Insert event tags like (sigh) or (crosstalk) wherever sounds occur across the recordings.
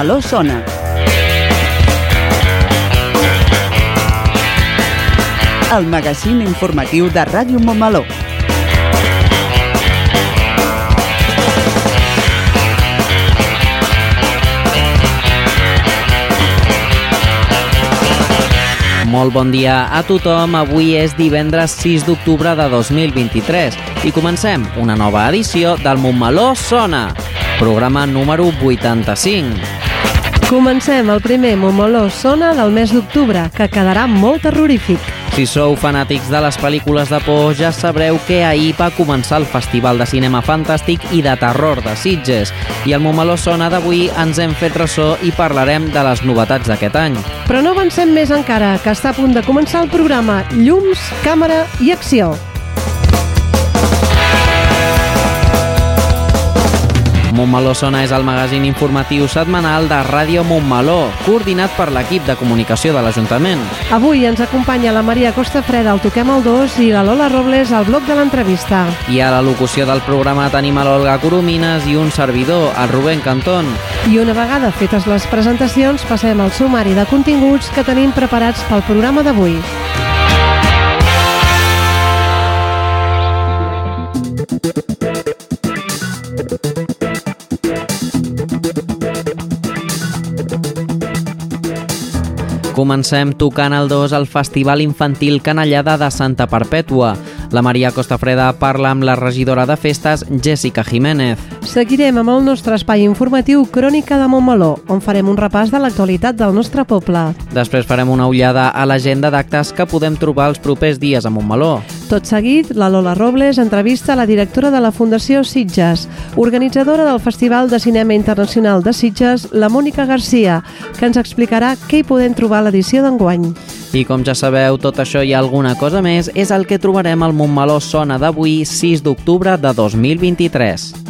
Montmeló sona. El magazín informatiu de Ràdio Montmeló. Molt bon dia a tothom. Avui és divendres 6 d'octubre de 2023 i comencem una nova edició del Montmeló Sona, programa número 85. Comencem el primer Momoló Sona del mes d'octubre, que quedarà molt terrorífic. Si sou fanàtics de les pel·lícules de por, ja sabreu que ahir va començar el Festival de Cinema Fantàstic i de Terror de Sitges. I al Montmeló Sona d'avui ens hem fet ressò i parlarem de les novetats d'aquest any. Però no avancem més encara, que està a punt de començar el programa Llums, Càmera i Acció. Montmeló Sona és el magazín informatiu setmanal de Ràdio Montmeló, coordinat per l'equip de comunicació de l'Ajuntament. Avui ens acompanya la Maria Costa Freda al Toquem el 2 i la Lola Robles al bloc de l'entrevista. I a la locució del programa tenim a l'Olga Coromines i un servidor, el Rubén Cantón. I una vegada fetes les presentacions, passem al sumari de continguts que tenim preparats pel programa d'avui. Comencem tocant el 2 al Festival Infantil Canallada de Santa Perpètua. La Maria Costafreda parla amb la regidora de festes, Jessica Jiménez. Seguirem amb el nostre espai informatiu Crònica de Montmeló, on farem un repàs de l'actualitat del nostre poble. Després farem una ullada a l'agenda d'actes que podem trobar els propers dies a Montmeló. Tot seguit, la Lola Robles entrevista la directora de la Fundació Sitges, organitzadora del Festival de Cinema Internacional de Sitges, la Mònica Garcia, que ens explicarà què hi podem trobar a l'edició d'enguany. I com ja sabeu, tot això i alguna cosa més és el que trobarem al Montmeló Sona d'avui, 6 d'octubre de 2023.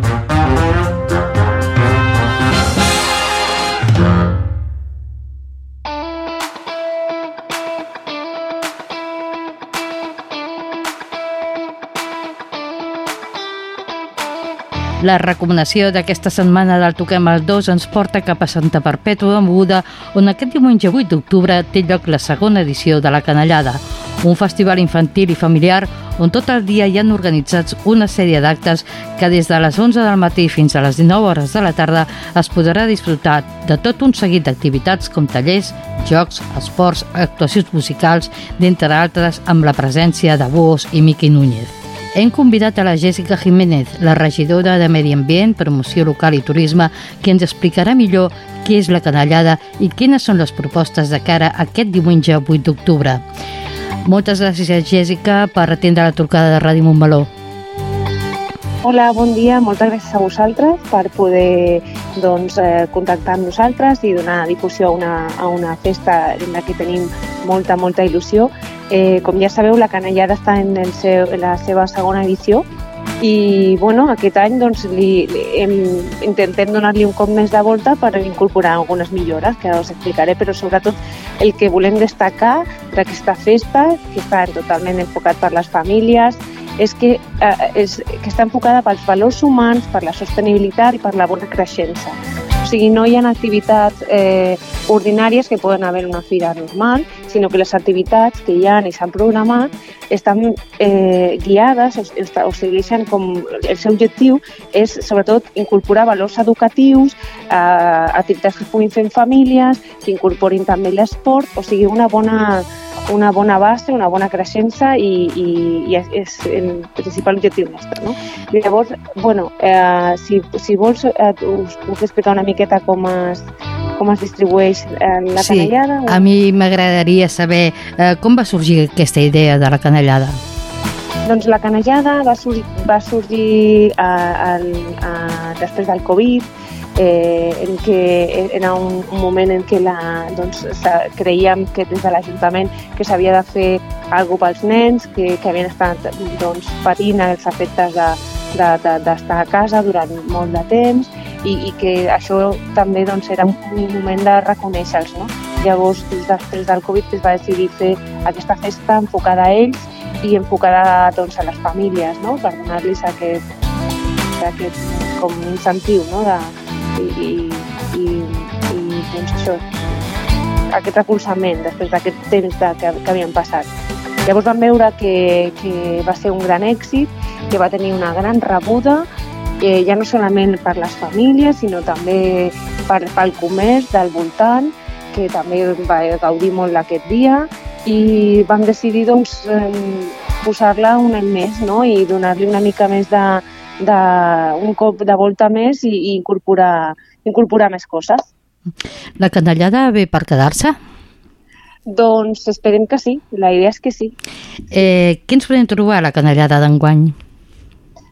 La recomanació d'aquesta setmana del Toquem el 2 ens porta cap a Santa Perpètua Moguda, on aquest diumenge 8 d'octubre té lloc la segona edició de la Canallada, un festival infantil i familiar on tot el dia hi han organitzats una sèrie d'actes que des de les 11 del matí fins a les 19 hores de la tarda es podrà disfrutar de tot un seguit d'activitats com tallers, jocs, esports, actuacions musicals, d'entre altres amb la presència de Bosch i Miqui Núñez. Hem convidat a la Jessica Jiménez, la regidora de Medi Ambient, Promoció Local i Turisme, que ens explicarà millor què és la canallada i quines són les propostes de cara a aquest diumenge 8 d'octubre. Moltes gràcies, Jessica, per atendre la trucada de Ràdio Montmeló. Hola, bon dia. Moltes gràcies a vosaltres per poder doncs, eh, contactar amb nosaltres i donar difusió a una, a una festa en la que tenim molta, molta il·lusió. Eh, com ja sabeu, la Canellada està en, el seu, en la seva segona edició i bueno, aquest any doncs, li, li, hem, intentem donar-li un cop més de volta per incorporar algunes millores que us explicaré, però sobretot el que volem destacar d'aquesta festa, que està totalment enfocat per les famílies, és que, eh, és, que està enfocada pels valors humans, per la sostenibilitat i per la bona creixença. Sigui, no hi ha activitats eh, ordinàries que poden haver una fira normal, sinó que les activitats que hi ha i s'han programat estan eh, guiades o, o segueixen com el seu objectiu és sobretot incorporar valors educatius, eh, activitats que puguin fer en famílies, que incorporin també l'esport, o sigui, una bona una bona base, una bona creixença i, i, i és, és el principal objectiu nostre. No? Llavors, bueno, eh, si, si vols, eh, us puc explicar una miqueta com es, com es distribueix eh, la sí, canellada? a mi m'agradaria saber eh, com va sorgir aquesta idea de la canellada. Doncs la canellada va, sur va sorgir eh, el, eh, després del Covid, eh, en què era un, un moment en què la, doncs, creiem que des de l'Ajuntament que s'havia de fer alguna pels nens que, que havien estat doncs, patint els efectes de d'estar de, de, d'estar a casa durant molt de temps i, i que això també doncs, era un moment de reconèixer-los. No? Llavors, després del Covid es va decidir fer aquesta festa enfocada a ells i enfocada doncs, a les famílies, no? per donar-los aquest, aquest com incentiu no? de, i, i, i, i doncs això, aquest recolzament després d'aquest temps de, que, que havien passat. Llavors vam veure que, que va ser un gran èxit, que va tenir una gran rebuda, eh, ja no solament per les famílies, sinó també per, pel comerç del voltant, que també va gaudir molt d'aquest dia, i vam decidir doncs, posar-la un any més no? i donar-li una mica més de, de, un cop de volta més i, i incorporar, incorporar més coses. La canellada ve per quedar-se? Doncs esperem que sí, la idea és que sí. Eh, què ens podem trobar a la canellada d'enguany?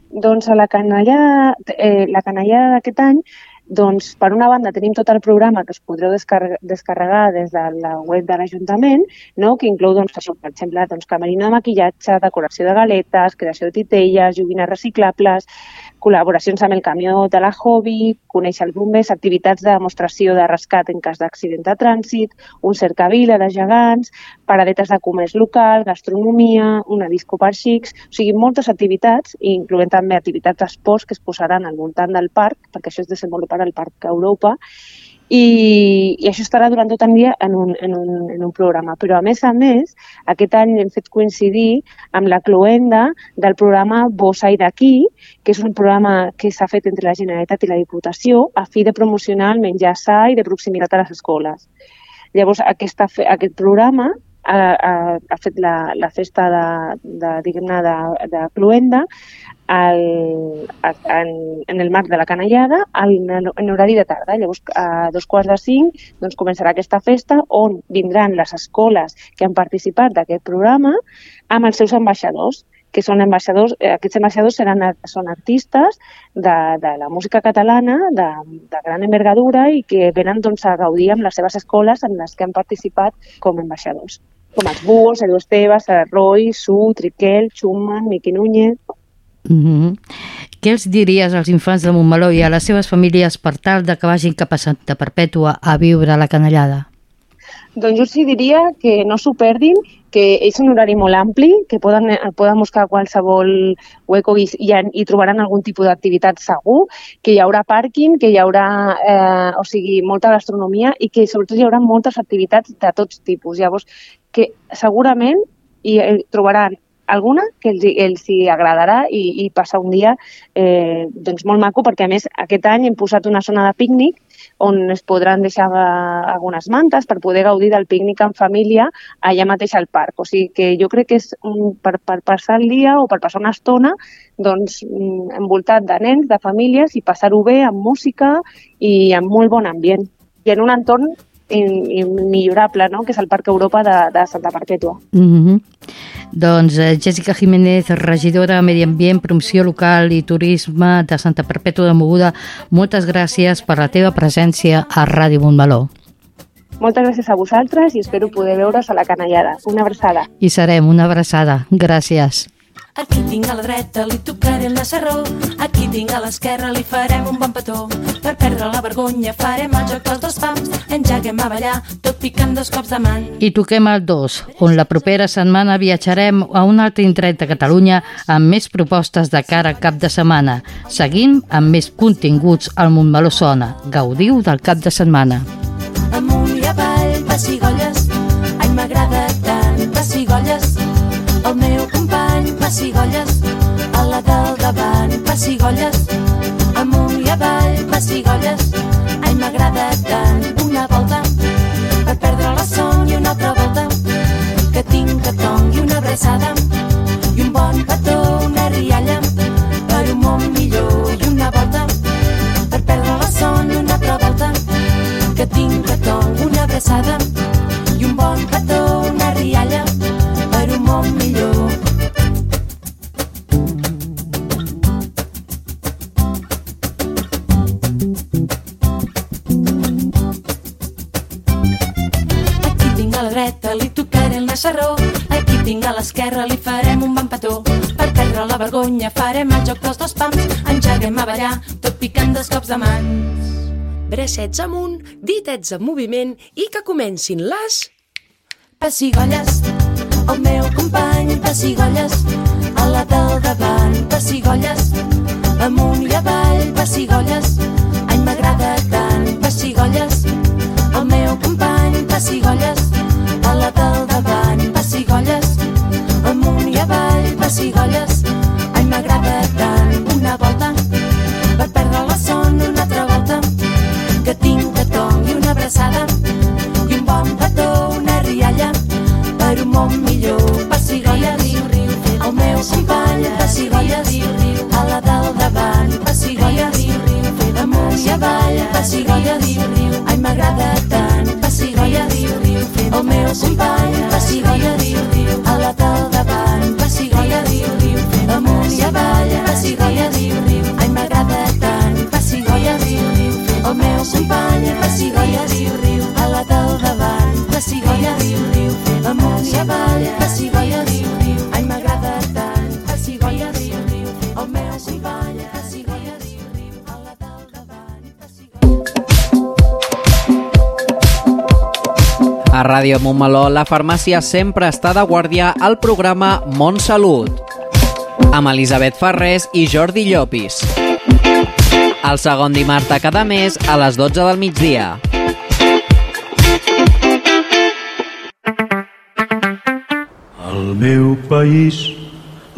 Doncs a la canalla, eh, la canalla d'aquest any, doncs per una banda tenim tot el programa que us podreu descarregar, descarregar des de la web de l'Ajuntament, no? que inclou, doncs, això, per exemple, doncs, camerina de maquillatge, decoració de galetes, creació de titelles, joguines reciclables, col·laboracions amb el camió de la Hobby, conèixer els bombers, activitats de demostració de rescat en cas d'accident de trànsit, un cercavila de gegants, paradetes de comerç local, gastronomia, una disco per xics, o sigui, moltes activitats, incloent també activitats d'esports que es posaran al voltant del parc, perquè això es desenvoluparà al Parc Europa, i, i això estarà durant tot el dia en un, en, un, en un programa. Però, a més a més, aquest any hem fet coincidir amb la cloenda del programa Bossa i d'aquí, que és un programa que s'ha fet entre la Generalitat i la Diputació a fi de promocionar el menjar sa i de proximitat a les escoles. Llavors, aquesta, aquest programa ha, ha, ha fet la, la festa de, de, diguem-ne, de, de cloenda al, a, en, en el marc de la canellada en, en horari de tarda. Llavors, a dos quarts de cinc doncs, començarà aquesta festa on vindran les escoles que han participat d'aquest programa amb els seus ambaixadors que són ambaixadors, eh, aquests ambaixadors seran, són artistes de, de la música catalana de, de gran envergadura i que venen doncs, a gaudir amb les seves escoles en les que han participat com a ambaixadors com els Búhos, Edu Esteves, Roy, Su, Triquel, Schumann, Miqui Núñez... Mm -hmm. Què els diries als infants de Montmeló i a les seves famílies per tal de que vagin cap a Santa Perpètua a viure la canellada? Doncs jo hi diria que no s'ho perdin, que és un horari molt ampli, que poden, poden buscar qualsevol hueco i, i, i trobaran algun tipus d'activitat segur, que hi haurà pàrquing, que hi haurà eh, o sigui, molta gastronomia i que sobretot hi haurà moltes activitats de tots tipus. Llavors, que segurament hi eh, trobaran alguna que els, els hi agradarà i, i passar un dia eh, doncs molt maco perquè a més aquest any hem posat una zona de pícnic on es podran deixar eh, algunes mantes per poder gaudir del pícnic en família allà mateix al parc. O sigui que jo crec que és per, per passar el dia o per passar una estona doncs, mm, envoltat de nens, de famílies i passar-ho bé amb música i amb molt bon ambient. I en un entorn immillorable, no? que és el Parc Europa de, de Santa Perpètua. Mm -hmm. Doncs eh, Jessica Jiménez, regidora de Medi Ambient, Promoció Local i Turisme de Santa Perpètua de Moguda, moltes gràcies per la teva presència a Ràdio Montmeló. Moltes gràcies a vosaltres i espero poder veure's a la canallada. Una abraçada. I serem una abraçada. Gràcies. Aquí tinc a la dreta, li tocaré el nacerró. Aquí tinc a l'esquerra, li farem un bon petó. Per perdre la vergonya farem el joc dels dos pams. Engeguem a ballar, tot picant dos cops de man. I toquem el 2, on la propera setmana viatjarem a un altre indret de Catalunya amb més propostes de cara al cap de setmana. Seguim amb més continguts al Montmeló Sona. Gaudiu del cap de setmana. Amunt i avall, pessigolles. Ai, m'agrada. El meu company pessigolles, a la del davant pessigolles, amunt i avall pessigolles, ai m'agrada tant una volta per perdre la son i una altra volta. Que tinc que tongui una abraçada i un bon petó, una rialla per un món millor i una volta per perdre la son i una altra volta. Que tinc que tong una abraçada i un bon petó, una rialla Aquí tinc a la dreta, li tocaré el naixerró. Aquí tinc a l'esquerra, li farem un bon petó. Per perdre la vergonya farem el joc dels dos pams. Engeguem a ballar, tot picant dos cops de mans. Bracets amunt, ditets en moviment i que comencin les... Pessigolles, el meu company, pessigolles, a la del davant, pessigolles, amunt i avall, pessigolles, ai m'agrada tant, pessigolles, el meu company, pessigolles, a la del davant, pessigolles, amunt i avall, pessigolles, ai m'agrada tant, una volta, per perdre la son, una altra volta, que tinc de tong i una abraçada, i un bon petó, un món millor. Pessigolles, riu, riu, el meu company, pessigolles, riu, riu, a la del davant, pessigolles, riu, riu, amunt i avall, pessigolles, riu, riu, ai m'agrada tant, pessigolles, riu, riu, el meu company, pessigolles, riu, riu, a la del davant, pessigolles, riu, riu, amunt i avall, pessigolles, riu, riu, ai m'agrada tant, pessigolles, riu, riu, el meu company, pessigolles, riu, riu, a la del davant, pessigolles, riu, riu, m'agrada tant, el meu a A Ràdio Montmeló, la farmàcia sempre està de guàrdia al programa Montsalut, amb Elisabet Ferrés i Jordi Llopis. El segon dimarts de cada mes a les 12 del migdia. Al meu país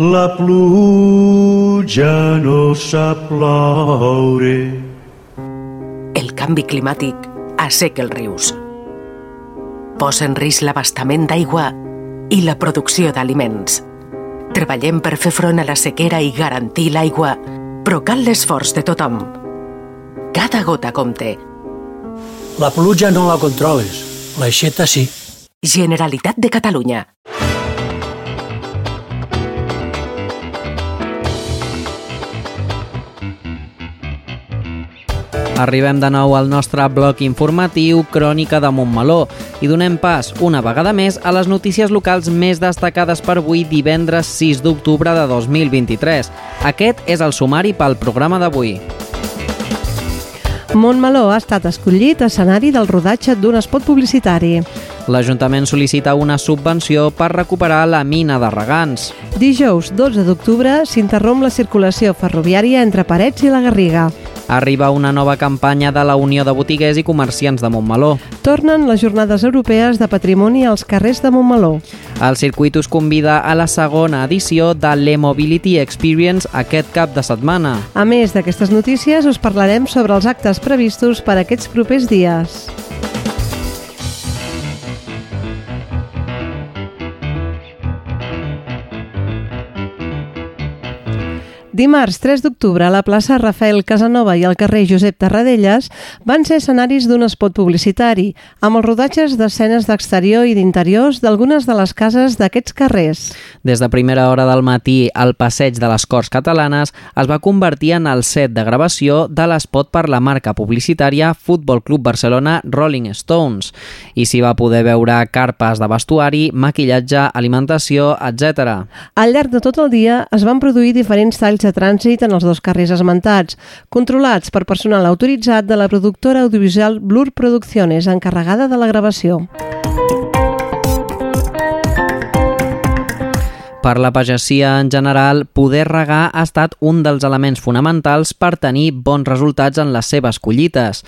la pluja no sap ploure. El canvi climàtic asseca els rius. Posa en risc l'abastament d'aigua i la producció d'aliments. Treballem per fer front a la sequera i garantir l'aigua, però cal l'esforç de tothom. Cada gota compte. La pluja no la controles, l'aixeta sí. Generalitat de Catalunya. Arribem de nou al nostre bloc informatiu Crònica de Montmeló i donem pas, una vegada més, a les notícies locals més destacades per avui divendres 6 d'octubre de 2023. Aquest és el sumari pel programa d'avui. Montmeló ha estat escollit escenari del rodatge d'un espot publicitari. L'Ajuntament sol·licita una subvenció per recuperar la mina de Regants. Dijous 12 d'octubre s'interromp la circulació ferroviària entre Parets i la Garriga. Arriba una nova campanya de la Unió de Botiguers i Comerciants de Montmeló. Tornen les Jornades Europees de Patrimoni als carrers de Montmeló. El circuit us convida a la segona edició de l'E-Mobility Experience aquest cap de setmana. A més d'aquestes notícies, us parlarem sobre els actes previstos per aquests propers dies. Dimarts 3 d'octubre, a la plaça Rafael Casanova i al carrer Josep Tarradellas van ser escenaris d'un espot publicitari, amb els rodatges d'escenes d'exterior i d'interiors d'algunes de les cases d'aquests carrers. Des de primera hora del matí, el passeig de les Corts Catalanes es va convertir en el set de gravació de l'espot per la marca publicitària Futbol Club Barcelona Rolling Stones, i s'hi va poder veure carpes de vestuari, maquillatge, alimentació, etc. Al llarg de tot el dia es van produir diferents talls de trànsit en els dos carrers esmentats, controlats per personal autoritzat de la productora audiovisual Blur Producciones, encarregada de la gravació. Per la pagesia en general, poder regar ha estat un dels elements fonamentals per tenir bons resultats en les seves collites.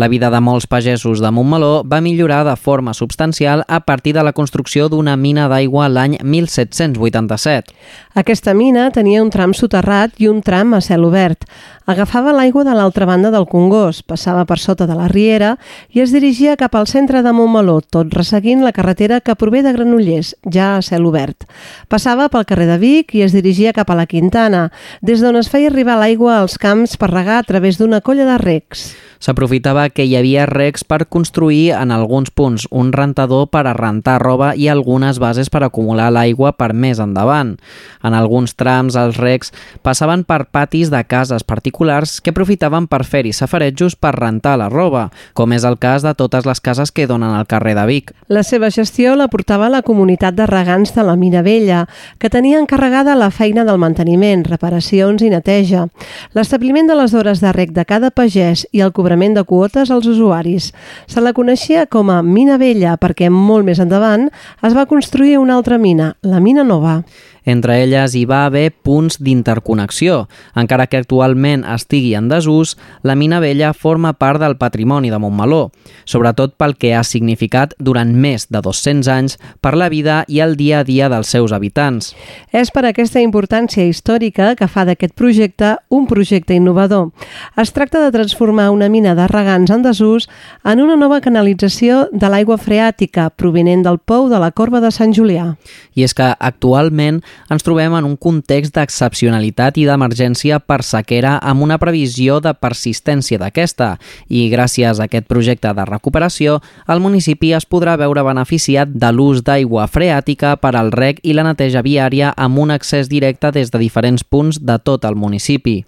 La vida de molts pagesos de Montmeló va millorar de forma substancial a partir de la construcció d'una mina d'aigua l'any 1787. Aquesta mina tenia un tram soterrat i un tram a cel obert. Agafava l'aigua de l'altra banda del Congost, passava per sota de la riera i es dirigia cap al centre de Montmeló, tot resseguint la carretera que prové de Granollers, ja a cel obert. Passava pel carrer de Vic i es dirigia cap a la Quintana, des d'on es feia arribar l'aigua als camps per regar a través d'una colla de recs. S'aprofitava que hi havia recs per construir en alguns punts un rentador per a rentar roba i algunes bases per acumular l'aigua per més endavant. En alguns trams els recs passaven per patis de cases particulars que aprofitaven per fer-hi safaretjos per rentar la roba, com és el cas de totes les cases que donen al carrer de Vic. La seva gestió la portava la comunitat de regants de la Mina Vella, que tenia encarregada la feina del manteniment, reparacions i neteja, l'establiment de les hores de rec de cada pagès i el cobrament de quotes als usuaris. Se la coneixia com a Mina Vella perquè molt més endavant es va construir una altra mina, la Mina Nova. Entre elles hi va haver punts d'interconnexió. Encara que actualment estigui en desús, la mina vella forma part del patrimoni de Montmeló, sobretot pel que ha significat durant més de 200 anys per la vida i el dia a dia dels seus habitants. És per aquesta importància històrica que fa d'aquest projecte un projecte innovador. Es tracta de transformar una mina de regants en desús en una nova canalització de l'aigua freàtica provinent del pou de la Corba de Sant Julià. I és que actualment ens trobem en un context d'excepcionalitat i d'emergència per sequera amb una previsió de persistència d'aquesta i gràcies a aquest projecte de recuperació el municipi es podrà veure beneficiat de l'ús d'aigua freàtica per al rec i la neteja viària amb un accés directe des de diferents punts de tot el municipi.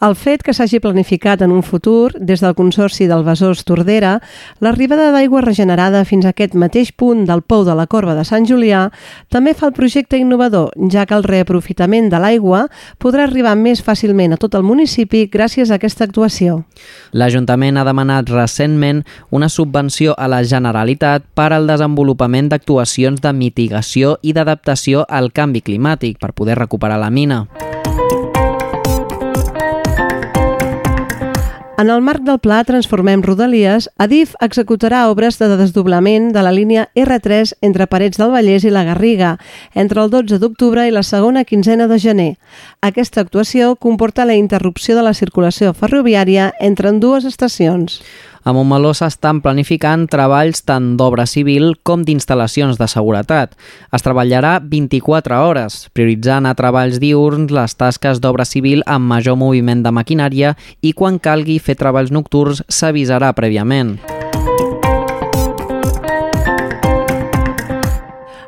El fet que s'hagi planificat en un futur, des del Consorci del Besòs Tordera, l'arribada d'aigua regenerada fins a aquest mateix punt del pou de la Corba de Sant Julià també fa el projecte innovador, ja que el reaprofitament de l'aigua podrà arribar més fàcilment a tot el municipi gràcies a aquesta actuació. L'Ajuntament ha demanat recentment una subvenció a la Generalitat per al desenvolupament d'actuacions de mitigació i d'adaptació al canvi climàtic per poder recuperar la mina. En el marc del pla Transformem Rodalies, Adif executarà obres de desdoblament de la línia R3 entre Parets del Vallès i la Garriga, entre el 12 d'octubre i la segona quinzena de gener. Aquesta actuació comporta la interrupció de la circulació ferroviària entre dues estacions. A Montmeló s'estan planificant treballs tant d'obra civil com d'instal·lacions de seguretat. Es treballarà 24 hores, prioritzant a treballs diurns les tasques d'obra civil amb major moviment de maquinària i quan calgui fer treballs nocturns s'avisarà prèviament.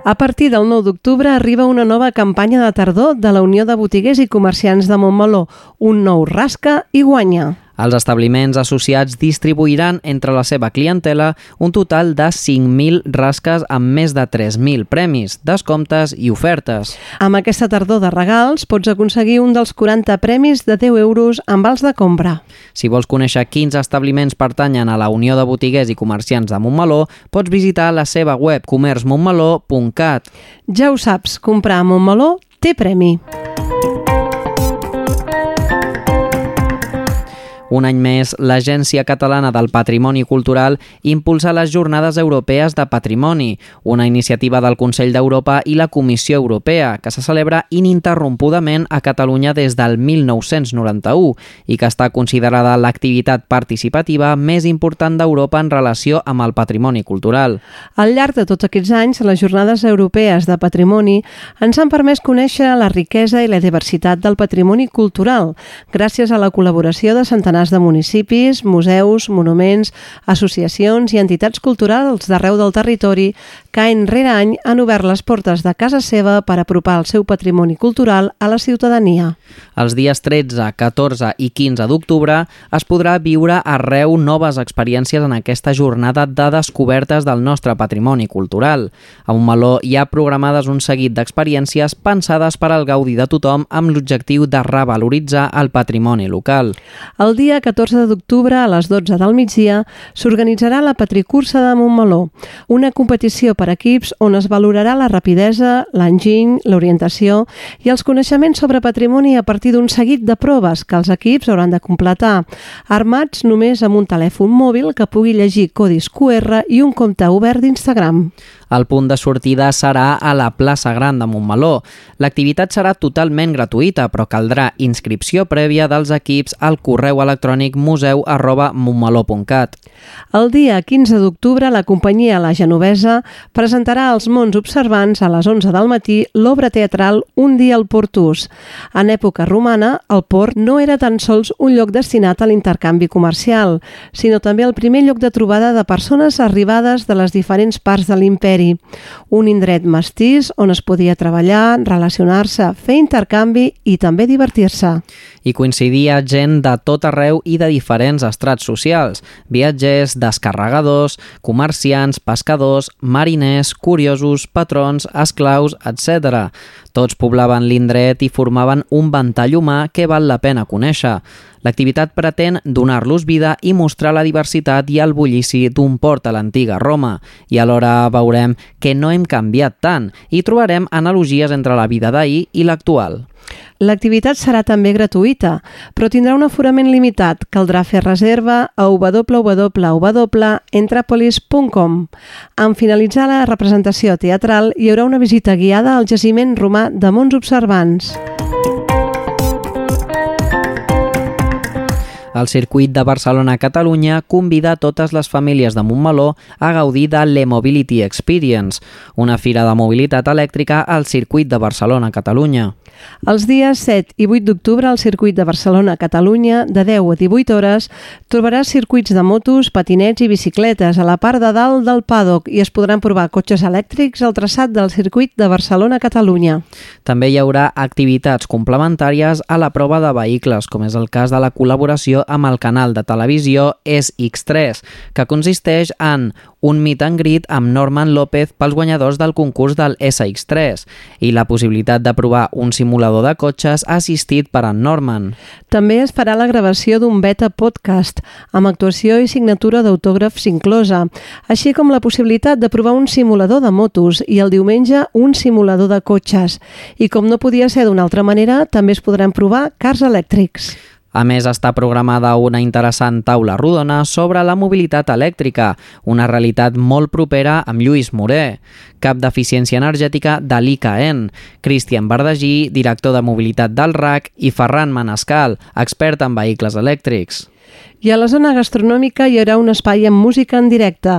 A partir del 9 d'octubre arriba una nova campanya de tardor de la Unió de Botiguers i Comerciants de Montmeló, un nou rasca i guanya. Els establiments associats distribuiran entre la seva clientela un total de 5.000 rasques amb més de 3.000 premis, descomptes i ofertes. Amb aquesta tardor de regals pots aconseguir un dels 40 premis de 10 euros amb vals de compra. Si vols conèixer quins establiments pertanyen a la Unió de Botiguers i Comerciants de Montmeló, pots visitar la seva web comerçmontmeló.cat. Ja ho saps, comprar a Montmeló té premi. Un any més, l'Agència Catalana del Patrimoni Cultural impulsa les Jornades Europees de Patrimoni, una iniciativa del Consell d'Europa i la Comissió Europea, que se celebra ininterrompudament a Catalunya des del 1991 i que està considerada l'activitat participativa més important d'Europa en relació amb el patrimoni cultural. Al llarg de tots aquests anys, les Jornades Europees de Patrimoni ens han permès conèixer la riquesa i la diversitat del patrimoni cultural, gràcies a la col·laboració de centenars centenars de municipis, museus, monuments, associacions i entitats culturals d'arreu del territori que any rere any han obert les portes de casa seva per apropar el seu patrimoni cultural a la ciutadania. Els dies 13, 14 i 15 d'octubre es podrà viure arreu noves experiències en aquesta jornada de descobertes del nostre patrimoni cultural. A Montmeló hi ha programades un seguit d'experiències pensades per al gaudi de tothom amb l'objectiu de revaloritzar el patrimoni local. El dia dia 14 d'octubre a les 12 del migdia s'organitzarà la Patricursa de Montmeló, una competició per equips on es valorarà la rapidesa, l'enginy, l'orientació i els coneixements sobre patrimoni a partir d'un seguit de proves que els equips hauran de completar, armats només amb un telèfon mòbil que pugui llegir codis QR i un compte obert d'Instagram. El punt de sortida serà a la plaça Gran de Montmeló. L'activitat serà totalment gratuïta, però caldrà inscripció prèvia dels equips al correu electrònic museu arroba montmeló.cat. El dia 15 d'octubre, la companyia La Genovesa presentarà als mons observants a les 11 del matí l'obra teatral Un dia al Portús. En època romana, el port no era tan sols un lloc destinat a l'intercanvi comercial, sinó també el primer lloc de trobada de persones arribades de les diferents parts de l'imperi imperi, un indret mestís on es podia treballar, relacionar-se, fer intercanvi i també divertir-se. I coincidia gent de tot arreu i de diferents estrats socials, viatgers, descarregadors, comerciants, pescadors, mariners, curiosos, patrons, esclaus, etc. Tots poblaven l'indret i formaven un ventall humà que val la pena conèixer. L'activitat pretén donar-los vida i mostrar la diversitat i el bullici d'un port a l'antiga Roma, i alhora veurem que no hem canviat tant i trobarem analogies entre la vida d'ahir i l'actual. L'activitat serà també gratuïta, però tindrà un aforament limitat. Caldrà fer reserva a www.entrapolis.com. En finalitzar la representació teatral, hi haurà una visita guiada al jaciment romà de Mons Observants. El circuit de Barcelona-Catalunya convida totes les famílies de Montmeló a gaudir de l'E-Mobility Experience, una fira de mobilitat elèctrica al circuit de Barcelona-Catalunya. Els dies 7 i 8 d'octubre al circuit de Barcelona-Catalunya, de 10 a 18 hores, trobaràs circuits de motos, patinets i bicicletes a la part de dalt del paddock i es podran provar cotxes elèctrics al traçat del circuit de Barcelona-Catalunya. També hi haurà activitats complementàries a la prova de vehicles, com és el cas de la col·laboració amb el canal de televisió SX3, que consisteix en un meet and greet amb Norman López pels guanyadors del concurs del SX3 i la possibilitat de provar un simulador de cotxes assistit per en Norman. També es farà la gravació d'un beta podcast amb actuació i signatura d'autògrafs inclosa, així com la possibilitat de provar un simulador de motos i el diumenge un simulador de cotxes. I com no podia ser d'una altra manera, també es podran provar cars elèctrics. A més, està programada una interessant taula rodona sobre la mobilitat elèctrica, una realitat molt propera amb Lluís Moré, cap d'eficiència energètica de l'ICAEN, Cristian Bardagí, director de mobilitat del RAC, i Ferran Manescal, expert en vehicles elèctrics. I a la zona gastronòmica hi haurà un espai amb música en directe.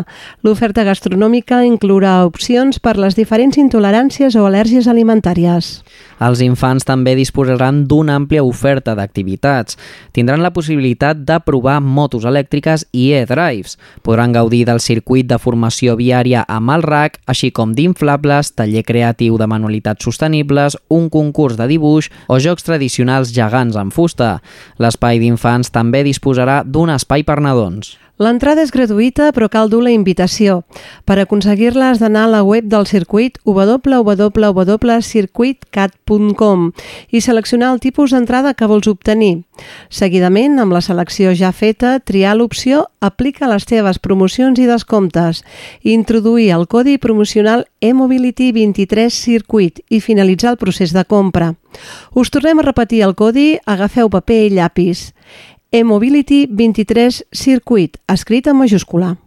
L'oferta gastronòmica inclourà opcions per les diferents intoleràncies o al·lèrgies alimentàries. Els infants també disposaran d'una àmplia oferta d'activitats. Tindran la possibilitat de provar motos elèctriques i e-drives. Podran gaudir del circuit de formació viària amb el RAC, així com d'inflables, taller creatiu de manualitats sostenibles, un concurs de dibuix o jocs tradicionals gegants en fusta. L'espai d'infants també disposarà d'un espai per nadons. L'entrada és gratuïta, però cal dur la invitació. Per aconseguir-la has d'anar a la web del circuit www.circuitcat.com i seleccionar el tipus d'entrada que vols obtenir. Seguidament, amb la selecció ja feta, triar l'opció Aplica les teves promocions i descomptes, introduir el codi promocional eMobility 23 Circuit i finalitzar el procés de compra. Us tornem a repetir el codi, agafeu paper i llapis e-Mobility 23 Circuit, escrit en majúscula.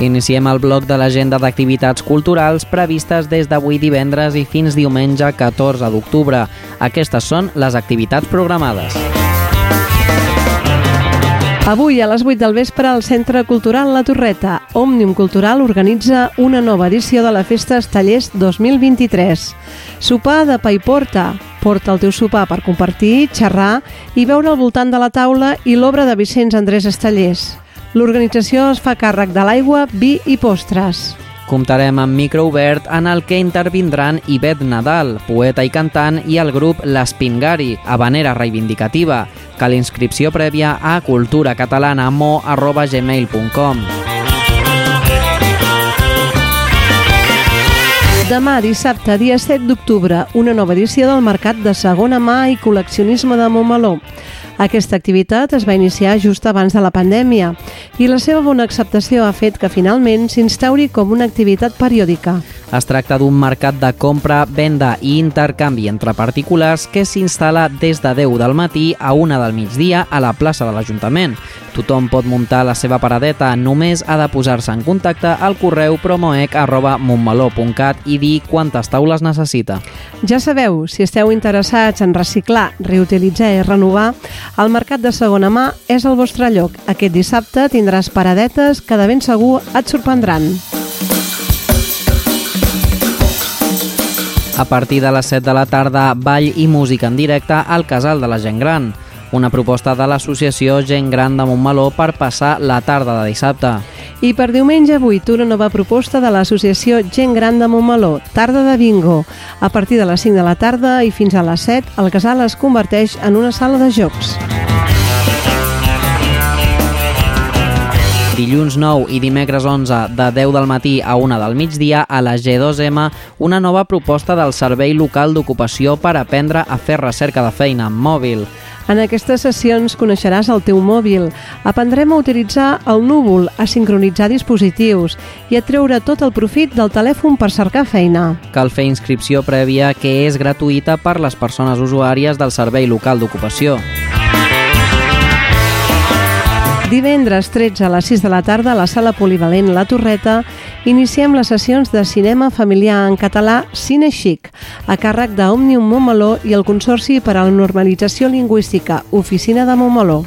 Iniciem el bloc de l'agenda d'activitats culturals previstes des d'avui divendres i fins diumenge 14 d'octubre. Aquestes són les activitats programades. Avui, a les 8 del vespre, al Centre Cultural La Torreta, Òmnium Cultural organitza una nova edició de la Festa Estallers 2023. Sopar de pa i porta. Porta el teu sopar per compartir, xerrar i veure al voltant de la taula i l'obra de Vicenç Andrés Estallers. L'organització es fa càrrec de l'aigua, vi i postres. Comptarem amb micro obert en el que intervindran Ivet Nadal, poeta i cantant, i el grup L'Espingari, habanera reivindicativa, que la inscripció prèvia a culturacatalana.mo.gmail.com. Demà, dissabte, dia 7 d'octubre, una nova edició del Mercat de Segona Mà i Col·leccionisme de Montmeló. Aquesta activitat es va iniciar just abans de la pandèmia i la seva bona acceptació ha fet que finalment s'instauri com una activitat periòdica. Es tracta d'un mercat de compra, venda i intercanvi entre particulars que s'instal·la des de 10 del matí a 1 del migdia a la plaça de l'Ajuntament. Tothom pot muntar la seva paradeta, només ha de posar-se en contacte al correu promoec.montmeló.cat i dir quantes taules necessita. Ja sabeu, si esteu interessats en reciclar, reutilitzar i renovar, el Mercat de Segona Mà és el vostre lloc. Aquest dissabte tindràs paradetes que de ben segur et sorprendran. A partir de les 7 de la tarda, ball i música en directe al Casal de la Gent Gran, una proposta de l'associació Gent Gran de Montmeló per passar la tarda de dissabte. I per diumenge 8, una nova proposta de l'associació Gent Gran de Montmeló, tarda de bingo. A partir de les 5 de la tarda i fins a les 7, el casal es converteix en una sala de jocs. Dilluns 9 i dimecres 11 de 10 del matí a 1 del migdia a la G2M una nova proposta del Servei Local d'Ocupació per aprendre a fer recerca de feina amb mòbil. En aquestes sessions coneixeràs el teu mòbil, aprendrem a utilitzar el núvol, a sincronitzar dispositius i a treure tot el profit del telèfon per cercar feina. Cal fer inscripció prèvia que és gratuïta per les persones usuàries del Servei Local d'Ocupació. Divendres 13 a les 6 de la tarda a la sala polivalent La Torreta iniciem les sessions de cinema familiar en català Cine Chic, a càrrec d'Òmnium Montmeló i el Consorci per a la Normalització Lingüística, Oficina de Montmeló.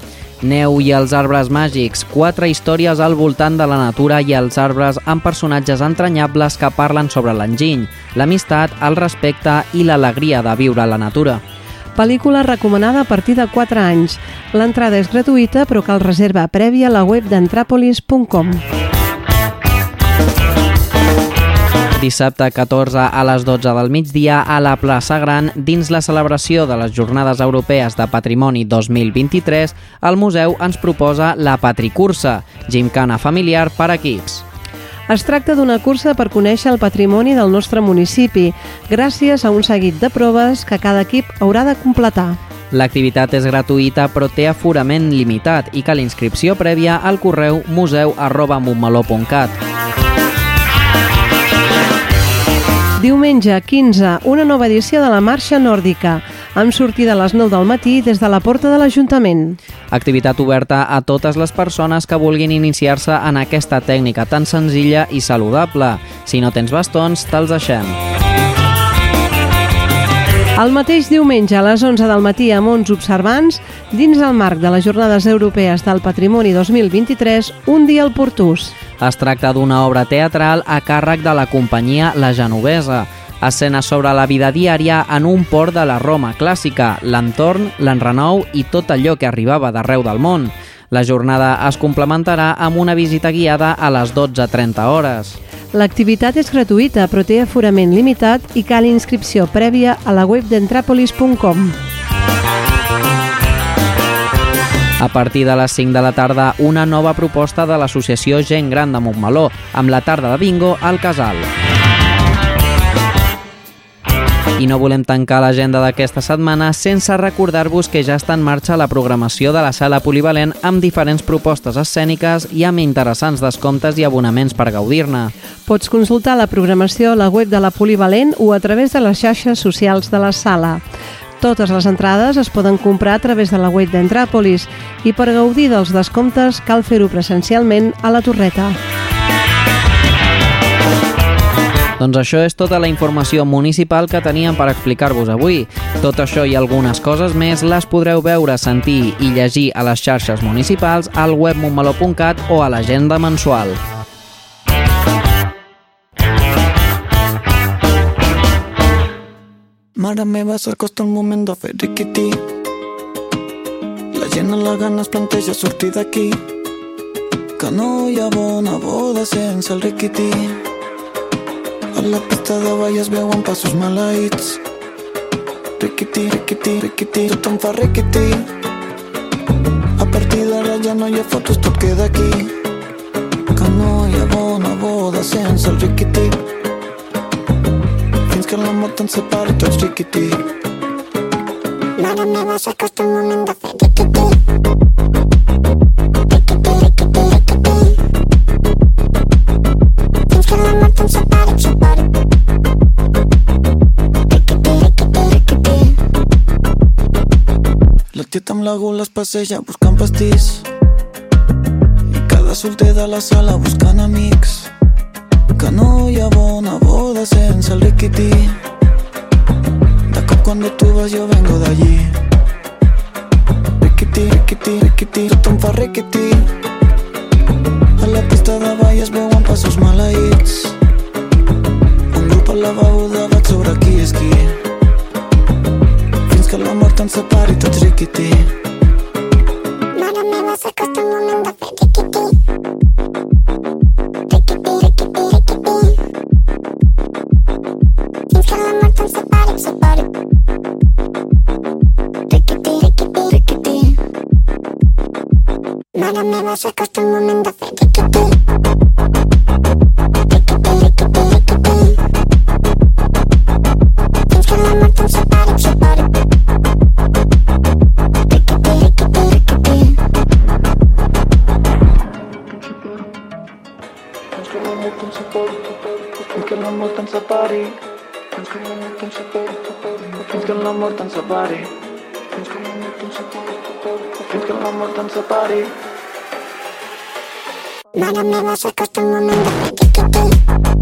Neu i els arbres màgics, quatre històries al voltant de la natura i els arbres amb personatges entranyables que parlen sobre l'enginy, l'amistat, el respecte i l'alegria de viure la natura. Pel·lícula recomanada a partir de 4 anys. L'entrada és gratuïta però cal reserva prèvia a la web d'entrapolis.com. Dissabte 14 a les 12 del migdia a la plaça Gran, dins la celebració de les Jornades Europees de Patrimoni 2023, el museu ens proposa la Patricursa, gimcana familiar per equips. Es tracta d'una cursa per conèixer el patrimoni del nostre municipi, gràcies a un seguit de proves que cada equip haurà de completar. L'activitat és gratuïta però té aforament limitat i cal inscripció prèvia al correu museu arroba. Diumenge 15, una nova edició de la Marxa Nòrdica, amb sortida a les 9 del matí des de la porta de l'Ajuntament. Activitat oberta a totes les persones que vulguin iniciar-se en aquesta tècnica tan senzilla i saludable. Si no tens bastons, te'ls deixem. El mateix diumenge a les 11 del matí amb 11 observants, dins el marc de les Jornades Europees del Patrimoni 2023, un dia al Portús. Es tracta d'una obra teatral a càrrec de la companyia La Genovesa, escena sobre la vida diària en un port de la Roma clàssica, l'entorn, l'enrenou i tot allò que arribava d'arreu del món. La jornada es complementarà amb una visita guiada a les 12.30 hores. L'activitat és gratuïta però té aforament limitat i cal inscripció prèvia a la web d'entrapolis.com. A partir de les 5 de la tarda, una nova proposta de l'associació Gent Gran de Montmeló, amb la tarda de bingo al Casal. I no volem tancar l'agenda d'aquesta setmana sense recordar-vos que ja està en marxa la programació de la sala polivalent amb diferents propostes escèniques i amb interessants descomptes i abonaments per gaudir-ne. Pots consultar la programació a la web de la Polivalent o a través de les xarxes socials de la sala. Totes les entrades es poden comprar a través de la web d'Entràpolis i per gaudir dels descomptes cal fer-ho presencialment a la Torreta. Doncs això és tota la informació municipal que teníem per explicar-vos avui. Tot això i algunes coses més les podreu veure, sentir i llegir a les xarxes municipals, al web montmeló.cat o a l'agenda mensual. Mare meva, s'acosta el moment de fer riquití. La gent a la gana es planteja sortir d'aquí. Que no hi ha bona boda sense el riquití. A la pista de ball es veuen passos maleïts. Riquití, riquití, riquití, tothom fa riquití. A partir d'ara ja no hi fotos, tot queda aquí. Que no hi ha bona boda sense el riquití. que la mort ens separi tots riquití. Mare meva, s'acosta el moment de fer riquití. La tieta amb la gula es passeja buscant pastís. I cada solter de la sala buscant amics. Que no hi ha bona boda sense el riquití. De cop cuando tú vas yo vengo de allí. Riquití, riquití, riquití, tothom fa riquití. A la pista de ball es veuen passos maleïts. Un grup al lavabo debat sobre qui és qui. Que la mort ens separi tots riquití. Mare meva, s'acosta el moment de fer riquití. Riquití, riquití, riquití. Fins que separi, fins que la mort ens separi, fins que la mort ens separi. Mare meva, s'acosta el moment de fer riquití.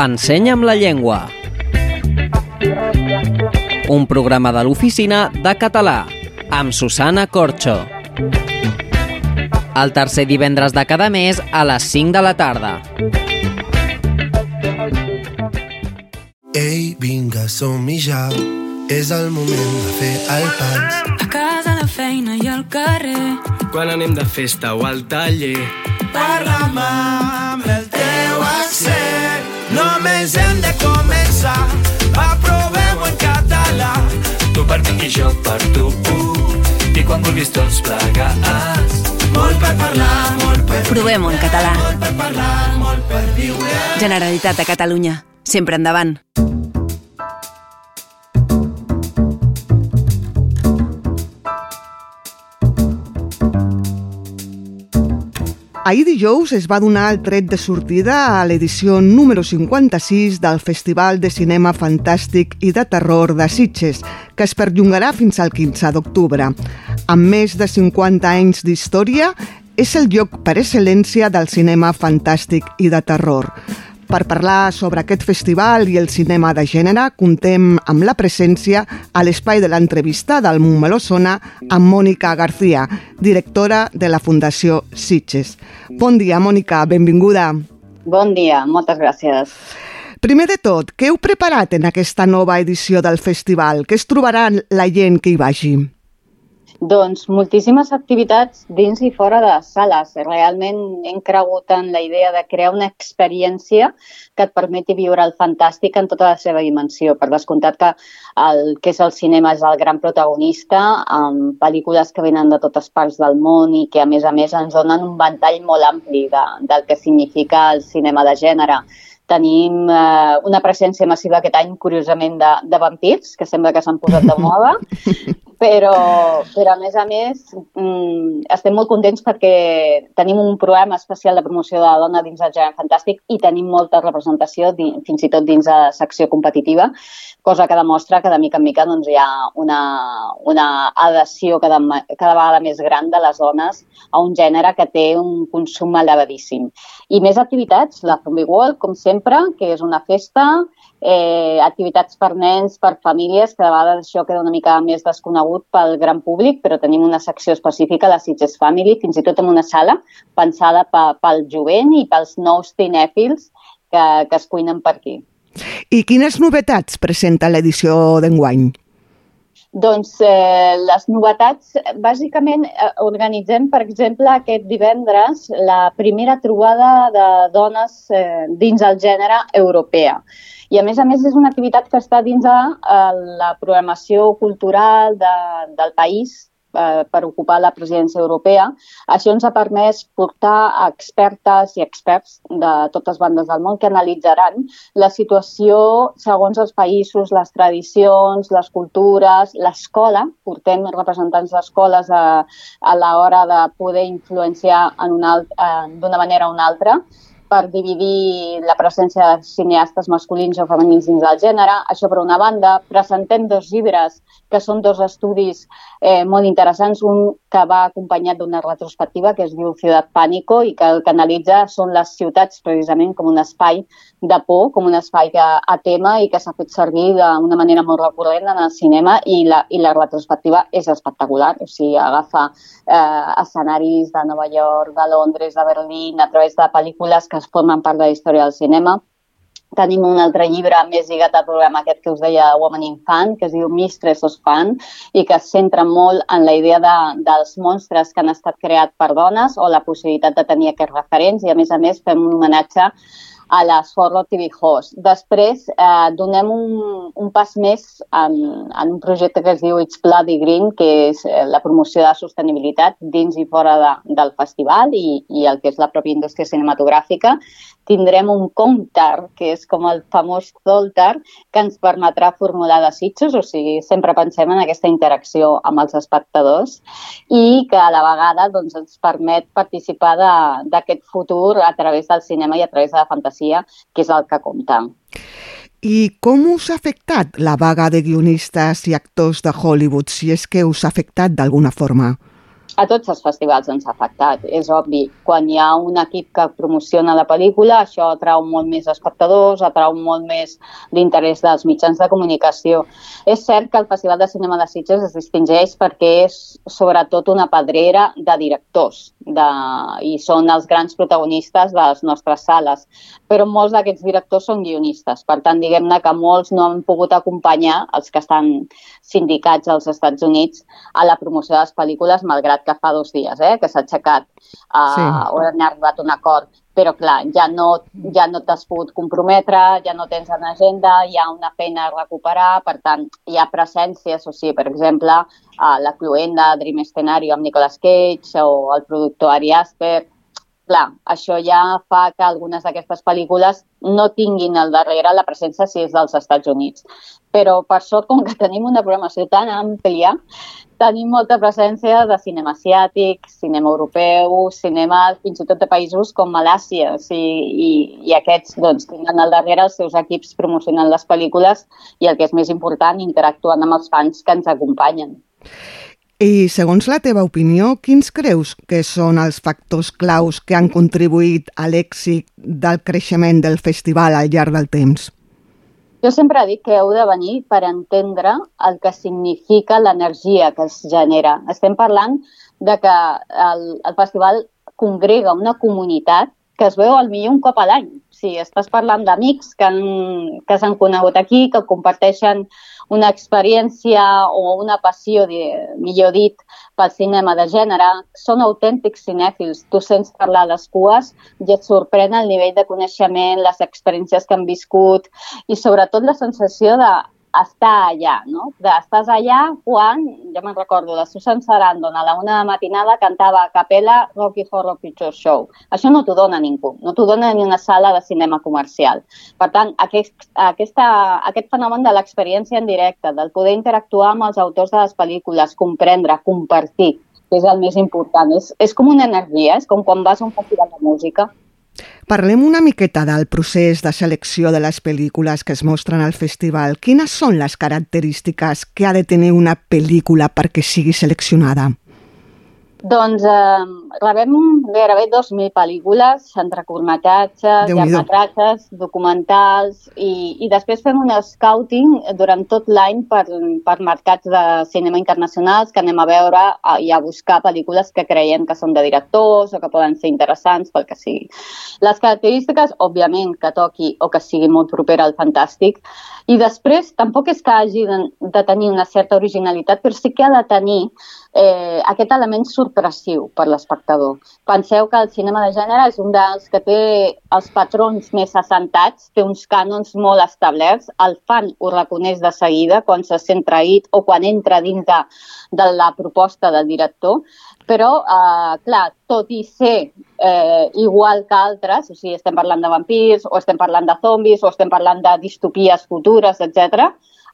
Ensenya'm la llengua. Un programa de l'oficina de català amb Susana Corxo. El tercer divendres de cada mes a les 5 de la tarda. Ei, vinga, som-hi ja. És el moment de fer el pas. A casa, a la feina i al carrer. Quan anem de festa o al taller. Parla'm Només hem de començar. Va, provem-ho en català. Tu per mi i jo per tu. I quan vulguis tots plegats. Molt per parlar, molt per Provem-ho en català. Molt per parlar, molt per viure. Generalitat de Catalunya. Sempre endavant. Ahir dijous es va donar el tret de sortida a l'edició número 56 del Festival de Cinema Fantàstic i de Terror de Sitges, que es perllongarà fins al 15 d'octubre. Amb més de 50 anys d'història, és el lloc per excel·lència del cinema fantàstic i de terror. Per parlar sobre aquest festival i el cinema de gènere, contem amb la presència a l'espai de l'entrevista del Montmeló Sona amb Mònica García, directora de la Fundació Sitges. Bon dia, Mònica, benvinguda. Bon dia, moltes gràcies. Primer de tot, què heu preparat en aquesta nova edició del festival? Què es trobaran la gent que hi vagi? Doncs moltíssimes activitats dins i fora de les sales. Realment hem cregut en la idea de crear una experiència que et permeti viure el fantàstic en tota la seva dimensió. Per descomptat que el que és el cinema és el gran protagonista, amb pel·lícules que venen de totes parts del món i que, a més a més, ens donen un ventall molt ampli de, del que significa el cinema de gènere. Tenim eh, una presència massiva aquest any, curiosament, de, de vampirs, que sembla que s'han posat de (laughs) moda, però, però a més a més mm, estem molt contents perquè tenim un programa especial de promoció de la dona dins el gènere fantàstic i tenim molta representació, fins i tot dins de la secció competitiva, cosa que demostra que de mica en mica doncs, hi ha una, una adhesió cada, cada vegada més gran de les dones a un gènere que té un consum elevadíssim. I més activitats, la Zombie World, com sempre, que és una festa, eh, activitats per nens, per famílies, que de vegades això queda una mica més desconegut pel gran públic, però tenim una secció específica, la Sitges Family, fins i tot en una sala pensada pel jovent i pels nous cinèfils que, que es cuinen per aquí. I quines novetats presenta l'edició d'enguany? Doncs eh, les novetats, bàsicament eh, organitzem, per exemple, aquest divendres la primera trobada de dones eh, dins el gènere europea. I a més a més és una activitat que està dins de eh, la programació cultural de, del país eh, per ocupar la presidència europea. Això ens ha permès portar expertes i experts de totes bandes del món que analitzaran la situació segons els països, les tradicions, les cultures, l'escola. Portem representants d'escoles a, a l'hora de poder influenciar en una, d'una manera o una altra per dividir la presència de cineastes masculins o femenins dins del gènere. Això per una banda. Presentem dos llibres que són dos estudis eh, molt interessants. Un que va acompanyat d'una retrospectiva que es diu Ciutat Pànico i que el que analitza són les ciutats precisament com un espai de por, com un espai que, a tema i que s'ha fet servir d'una manera molt recurrent en el cinema i la, i la retrospectiva és espectacular. O sigui, agafa eh, escenaris de Nova York, de Londres, de Berlín, a través de pel·lícules que es formen part de la història del cinema. Tenim un altre llibre més lligat al programa aquest que us deia Woman in Fan, que es diu Mistress of Fan, i que es centra molt en la idea de, dels monstres que han estat creats per dones o la possibilitat de tenir aquests referents, i a més a més fem un homenatge a les Forro TV Host. Després eh, donem un, un pas més en, en un projecte que es diu It's Bloody Green, que és eh, la promoció de sostenibilitat dins i fora de, del festival i, i el que és la pròpia indústria cinematogràfica. Tindrem un comptar, que és com el famós Zoltar, que ens permetrà formular desitjos, o sigui, sempre pensem en aquesta interacció amb els espectadors i que a la vegada doncs, ens permet participar d'aquest futur a través del cinema i a través de la fantasia que és el que compta. I com us ha afectat la vaga de guionistes i actors de Hollywood, si és que us ha afectat d'alguna forma? A tots els festivals ens ha afectat, és obvi. Quan hi ha un equip que promociona la pel·lícula, això atrau molt més espectadors, atrau molt més l'interès dels mitjans de comunicació. És cert que el Festival de Cinema de Sitges es distingeix perquè és sobretot una pedrera de directors de... i són els grans protagonistes de les nostres sales, però molts d'aquests directors són guionistes. Per tant, diguem-ne que molts no han pogut acompanyar els que estan sindicats als Estats Units a la promoció de les pel·lícules, malgrat que fa dos dies, eh, que s'ha aixecat uh, sí. o han arribat un acord, però clar, ja no, ja no t'has pogut comprometre, ja no tens en agenda, hi ha una feina a recuperar, per tant, hi ha presències, o sigui, per exemple, uh, la Cluenda, Dream Scenario amb Nicolas Cage o el productor Ari Aster, clar, això ja fa que algunes d'aquestes pel·lícules no tinguin al darrere la presència si és dels Estats Units. Però, per sort, com que tenim una programació tan àmplia, tenim molta presència de cinema asiàtic, cinema europeu, cinema fins i tot de països com Malàcia, o sigui, i, i aquests doncs, tenen al darrere els seus equips promocionant les pel·lícules i el que és més important, interactuant amb els fans que ens acompanyen. I segons la teva opinió, quins creus que són els factors claus que han contribuït a l'èxit del creixement del festival al llarg del temps? Jo sempre dic que heu de venir per entendre el que significa l'energia que es genera. Estem parlant de que el, el festival congrega una comunitat que es veu al millor un cop a l'any. Si estàs parlant d'amics que s'han conegut aquí, que comparteixen una experiència o una passió, millor dit, pel cinema de gènere, són autèntics cinèfils. Tu sents parlar les cues i et sorprèn el nivell de coneixement, les experiències que han viscut i sobretot la sensació de estar allà, no? De, estàs allà quan, ja me'n recordo, la Susan Sarandon a la una de matinada cantava a capella Rocky Horror Picture Show. Això no t'ho dona ningú, no t'ho dona ni una sala de cinema comercial. Per tant, aquest, aquesta, aquest fenomen de l'experiència en directe, del poder interactuar amb els autors de les pel·lícules, comprendre, compartir, que és el més important. És, és com una energia, és com quan vas a un festival de música Parlem una miqueta del procés de selecció de les pel·lícules que es mostren al festival. Quines són les característiques que ha de tenir una pel·lícula perquè sigui seleccionada? Doncs eh, rebem gairebé 2.000 pel·lícules, entre curtmetratges, llargmetratges, documentals, i, i després fem un scouting durant tot l'any per, per mercats de cinema internacionals que anem a veure a, i a buscar pel·lícules que creiem que són de directors o que poden ser interessants pel que sigui. Les característiques, òbviament, que toqui o que sigui molt propera al fantàstic, i després tampoc és que hagi de, de tenir una certa originalitat, però sí que ha de tenir eh, aquest element sorpressiu per l'espectador. Penseu que el cinema de gènere és un dels que té els patrons més assentats, té uns cànons molt establerts, el fan ho reconeix de seguida quan se sent traït o quan entra dins de, de la proposta del director, però, eh, clar, tot i ser eh, igual que altres, o sigui, estem parlant de vampirs, o estem parlant de zombis, o estem parlant de distopies futures, etc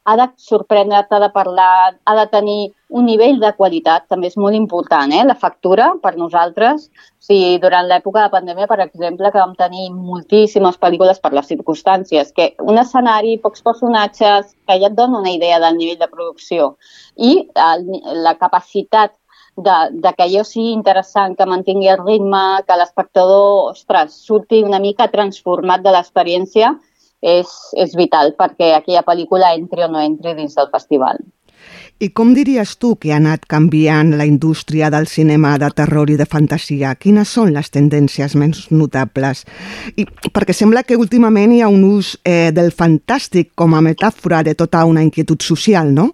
ha de sorprendre, ha de parlar, ha de tenir un nivell de qualitat, també és molt important, eh? la factura per nosaltres. O sigui, durant l'època de pandèmia, per exemple, que vam tenir moltíssimes pel·lícules per les circumstàncies, que un escenari, pocs personatges, que ja et dona una idea del nivell de producció i el, la capacitat de, de que allò sigui interessant, que mantingui el ritme, que l'espectador, ostres, surti una mica transformat de l'experiència, és, és vital perquè aquella pel·lícula entri o no entri dins del festival. I com diries tu que ha anat canviant la indústria del cinema de terror i de fantasia? Quines són les tendències més notables? I perquè sembla que últimament hi ha un ús eh, del fantàstic com a metàfora de tota una inquietud social, no?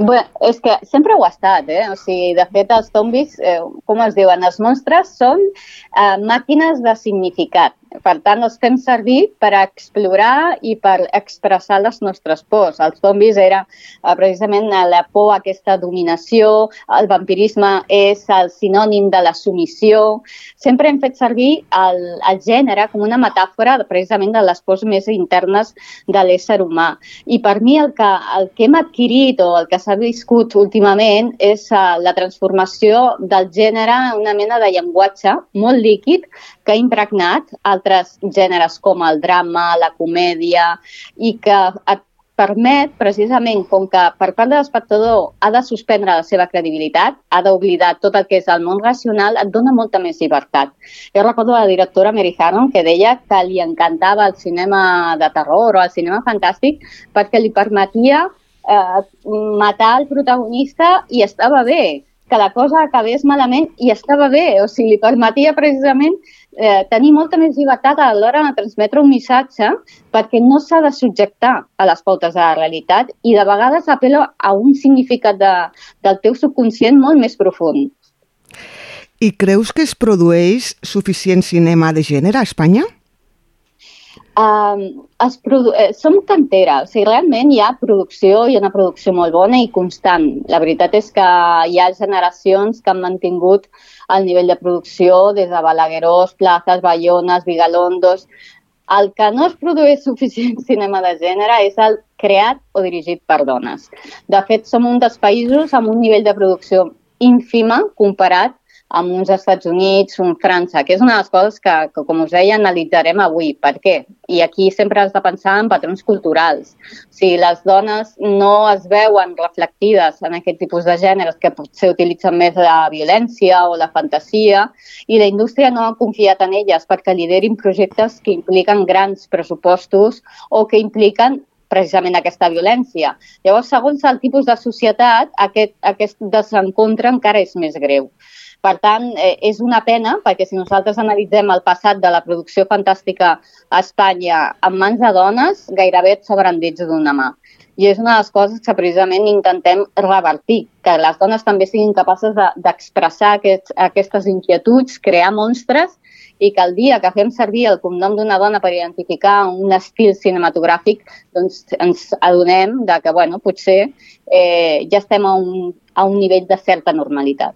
Bé, és que sempre ho ha estat, eh? O sigui, de fet, els zombis, eh, com es diuen, els monstres són eh, màquines de significat. Per tant, els fem servir per explorar i per expressar les nostres pors. Els zombis era eh, precisament la por, aquesta dominació, el vampirisme és el sinònim de la submissió. Sempre hem fet servir el, el gènere com una metàfora precisament de les pors més internes de l'ésser humà. I per mi el que, el que hem adquirit o el que s'ha viscut últimament és uh, la transformació del gènere en una mena de llenguatge molt líquid que ha impregnat altres gèneres com el drama, la comèdia i que et permet, precisament, com que per part de l'espectador ha de suspendre la seva credibilitat, ha d'oblidar tot el que és el món racional, et dona molta més llibertat. Jo recordo la directora Mary Harron que deia que li encantava el cinema de terror o el cinema fantàstic perquè li permetia eh, matar el protagonista i estava bé, que la cosa acabés malament i estava bé, o sigui, li permetia precisament eh, tenir molta més llibertat a l'hora de transmetre un missatge perquè no s'ha de subjectar a les pautes de la realitat i de vegades apela a un significat de, del teu subconscient molt més profund. I creus que es produeix suficient cinema de gènere a Espanya? Um, es produ eh, som cantera, o sigui, realment hi ha producció, ha una producció molt bona i constant. La veritat és que hi ha generacions que han mantingut el nivell de producció des de Balaguerós, Plazas, Bayones, Vigalondos... El que no es produeix (laughs) suficient cinema de gènere és el creat o dirigit per dones. De fet, som un dels països amb un nivell de producció ínfima comparat amb uns Estats Units, un França, que és una de les coses que, que, com us deia, analitzarem avui. Per què? I aquí sempre has de pensar en patrons culturals. Sigui, les dones no es veuen reflectides en aquest tipus de gèneres que potser utilitzen més la violència o la fantasia i la indústria no ha confiat en elles perquè liderin projectes que impliquen grans pressupostos o que impliquen precisament aquesta violència. Llavors, segons el tipus de societat, aquest, aquest desencontre encara és més greu. Per tant, eh, és una pena, perquè si nosaltres analitzem el passat de la producció fantàstica a Espanya en mans de dones, gairebé et sobren dits d'una mà. I és una de les coses que precisament intentem revertir, que les dones també siguin capaces d'expressar de, aquestes inquietuds, crear monstres i que el dia que fem servir el cognom d'una dona per identificar un estil cinematogràfic, doncs ens adonem de que, bueno, potser eh, ja estem a un, a un nivell de certa normalitat.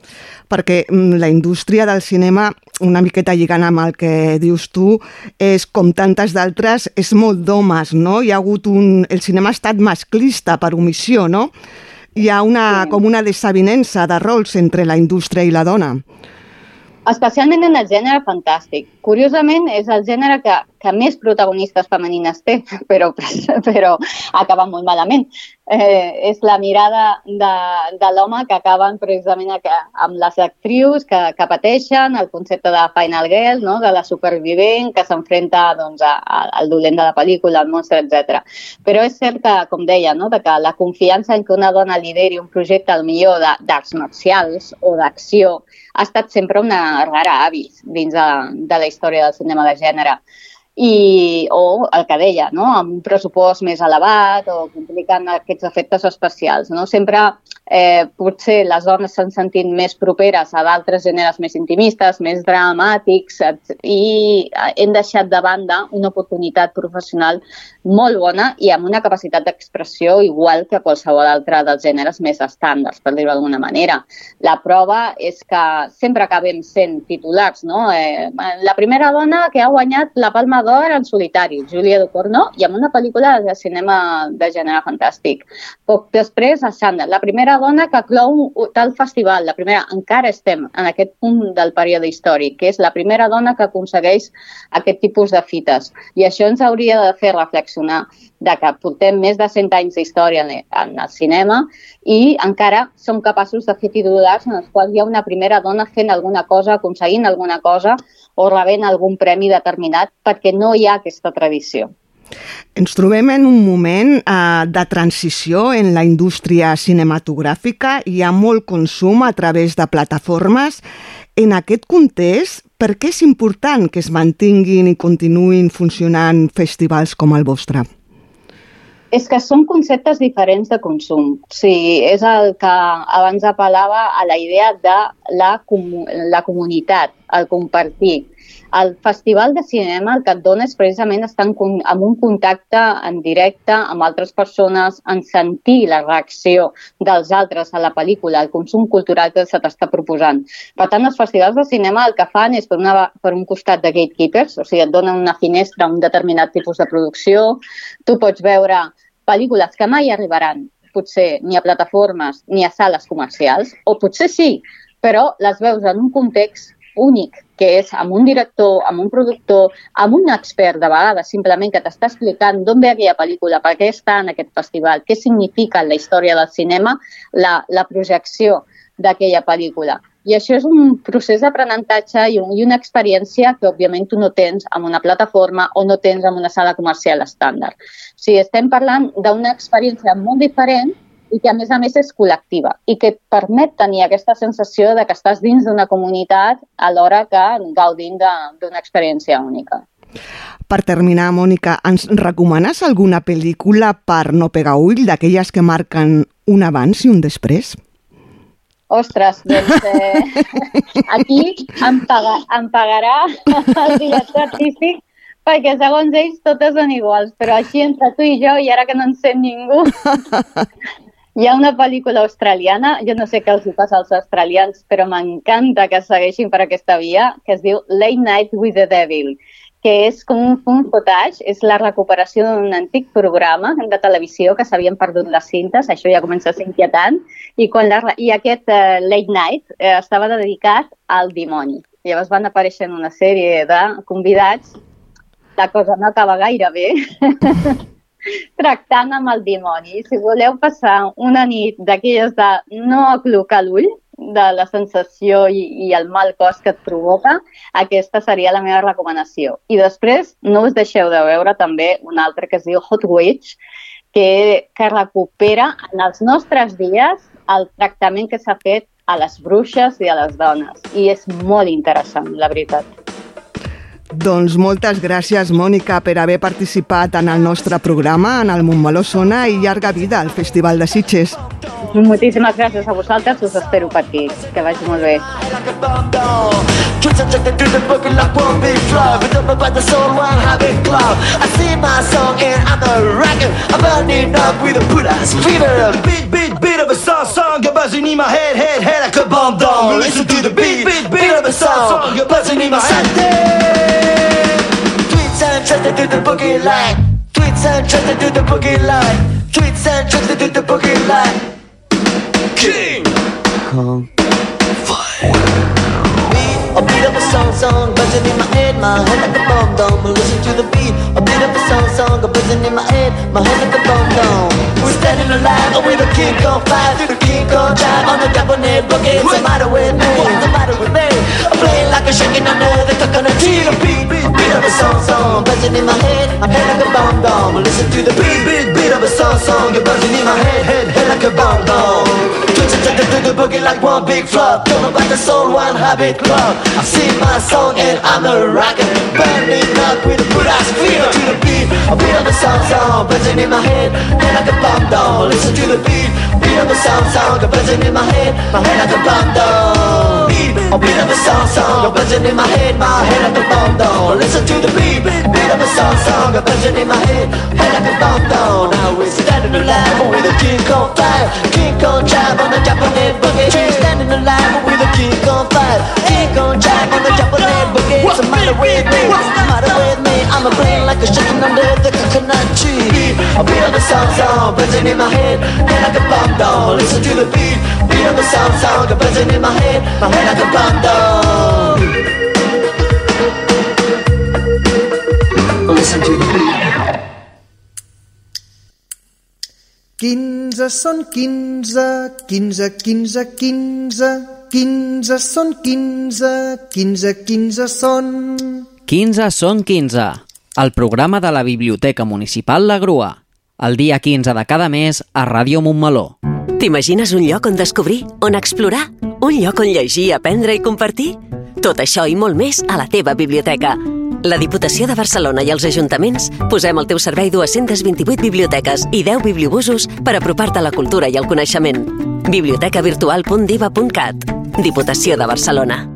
Perquè mm, la indústria del cinema, una miqueta lligant amb el que dius tu, és com tantes d'altres, és molt d'homes, no? Hi ha hagut un... El cinema ha estat masclista per omissió, no? Hi ha una, sí. com una desavinença de rols entre la indústria i la dona especialment en el gènere fantàstic. Curiosament, és el gènere que, que més protagonistes femenines té, (laughs) però, però acaba molt malament. Eh, és la mirada de, de l'home que acaben precisament amb les actrius que, que pateixen, el concepte de Final Girl, no? de la supervivent que s'enfrenta doncs, a, a, al dolent de la pel·lícula, al monstre, etc. Però és cert que, com deia, no? de que la confiança en que una dona lideri un projecte al millor d'arts marcials o d'acció ha estat sempre una rara avis dins de, de la història del cinema de gènere i, o el que deia, no? amb un pressupost més elevat o impliquen aquests efectes especials. No? Sempre eh, potser les dones s'han sentit més properes a d'altres gèneres més intimistes, més dramàtics i hem deixat de banda una oportunitat professional molt bona i amb una capacitat d'expressió igual que qualsevol altre dels gèneres més estàndards, per dir-ho d'alguna manera. La prova és que sempre acabem sent titulars. No? Eh, la primera dona que ha guanyat la Palma d'Or en solitari, Júlia Ducornó, i amb una pel·lícula de cinema de gènere fantàstic. Poc després, a Sandra, la primera dona que clou tal festival, la primera, encara estem en aquest punt del període històric, que és la primera dona que aconsegueix aquest tipus de fites. I això ens hauria de fer reflexionar de que portem més de 100 anys d'història en el cinema i encara som capaços de fer titulars en els quals hi ha una primera dona fent alguna cosa, aconseguint alguna cosa o rebent algun premi determinat perquè no hi ha aquesta tradició. Ens trobem en un moment eh, de transició en la indústria cinematogràfica. Hi ha molt consum a través de plataformes. En aquest context, per què és important que es mantinguin i continuïn funcionant festivals com el vostre? És que són conceptes diferents de consum. Sigui, és el que abans apel·lava a la idea de la, la comunitat, el compartir el Festival de Cinema el que et dona és precisament estar en, en un contacte en directe amb altres persones, en sentir la reacció dels altres a la pel·lícula, el consum cultural que se t'està proposant. Per tant, els festivals de cinema el que fan és, per, una, per un costat de gatekeepers, o sigui, et donen una finestra a un determinat tipus de producció, tu pots veure pel·lícules que mai arribaran potser ni a plataformes ni a sales comercials, o potser sí, però les veus en un context únic, que és amb un director, amb un productor, amb un expert de vegades, simplement que t'està explicant d'on ve aquella pel·lícula, per què està en aquest festival, què significa en la història del cinema la, la projecció d'aquella pel·lícula. I això és un procés d'aprenentatge i, un, i una experiència que, òbviament, tu no tens en una plataforma o no tens en una sala comercial estàndard. O sigui, estem parlant d'una experiència molt diferent i que a més a més és col·lectiva i que et permet tenir aquesta sensació de que estàs dins d'una comunitat alhora que gaudint d'una experiència única. Per terminar, Mònica, ens recomanes alguna pel·lícula per no pegar ull, d'aquelles que marquen un abans i un després? Ostres, doncs eh, (laughs) aquí em, paga, em pagarà el director artístic perquè segons ells totes són iguals, però així entre tu i jo, i ara que no en sent ningú, (laughs) Hi ha una pel·lícula australiana, jo no sé què els passa als australians, però m'encanta que segueixin per aquesta via, que es diu Late Night with the Devil, que és com un fun footage, és la recuperació d'un antic programa de televisió que s'havien perdut les cintes, això ja comença a ser inquietant, i, quan la, i aquest uh, Late Night uh, estava dedicat al dimoni. Llavors van aparèixer en una sèrie de convidats, la cosa no acaba gaire bé, (laughs) tractant amb el dimoni. Si voleu passar una nit d'aquelles de no aclocar l'ull, de la sensació i, i el mal cos que et provoca, aquesta seria la meva recomanació. I després no us deixeu de veure també un altre que es diu Hot Witch, que, que recupera en els nostres dies el tractament que s'ha fet a les bruixes i a les dones. I és molt interessant, la veritat. Doncs moltes gràcies, Mònica, per haver participat en el nostre programa, en el Montmeló Sona i llarga vida al Festival de Sitges. Moltíssimes gràcies a vosaltres, us espero per aquí. Que vagi molt bé. Beat, beat, beat of a song, song You're buzzing in my head, head, head bomb down Listen to the beat, beat, beat of a song, song You're buzzing in my head Tweets and trust to do the boogie line Tweets and trust to do the boogie line Tweets and trust to do the boogie line King Kong Fire Beat a beat of a song song buzzing in my head, my head like a bomb dome. Listen to the beat, a beat of a song song buzzing in my head, my head like a bomb dome. We're standing alive with the King Kong fire through the King Kong drive on the Japanese boogie. What's the matter with me? What's the matter with me? I'm playing like a shaking under the song buzzing in my head, my head like a bomb dome. Listen to the beat, beat, beat of a song song, you're buzzing in my head, head, head like a bomb dome. Twitching to the, the boogie like one big flop. Don't about the soul, one habit club. I sing my song and I'm a rocker. Burning up with a good ass feel to the beat. A beat of a song song, buzzing in my head, head like a bomb dome. Listen to the beat, beat of a song song, buzzing in my head, my head like a bomb dome. Beat, a beat of a song song, a buzzing in my head, my head like a bomb dome. Listen to the beat, beat of a song song, a buzzing in my head, head like a bomb dome. Now we're standing alive with a King Kong fire, King Kong drive on the Japanese boogie. We're standing alive with a King Kong fire, King Kong drive on the Japanese boogie. What's the matter with me? What's the matter with me? I'm a brain like a chicken under the coconut tree. A beat of a song song, buzzing in my head, head like a bomb dome. Listen to the beat, beat of a song song, a buzzing in my head, my head like a bomb dome. Listen to the beat. 15 són 15, 15, 15, 15, 15 són 15, 15, 15 són... 15 són 15, el programa de la Biblioteca Municipal La Grua. El dia 15 de cada mes a Ràdio Montmeló. T'imagines un lloc on descobrir, on explorar? Un lloc on llegir, aprendre i compartir? Tot això i molt més a la teva biblioteca. La Diputació de Barcelona i els ajuntaments posem al teu servei 228 biblioteques i 10 bibliobusos per apropar-te a la cultura i el coneixement. bibliotecavirtual.diva.cat Diputació de Barcelona.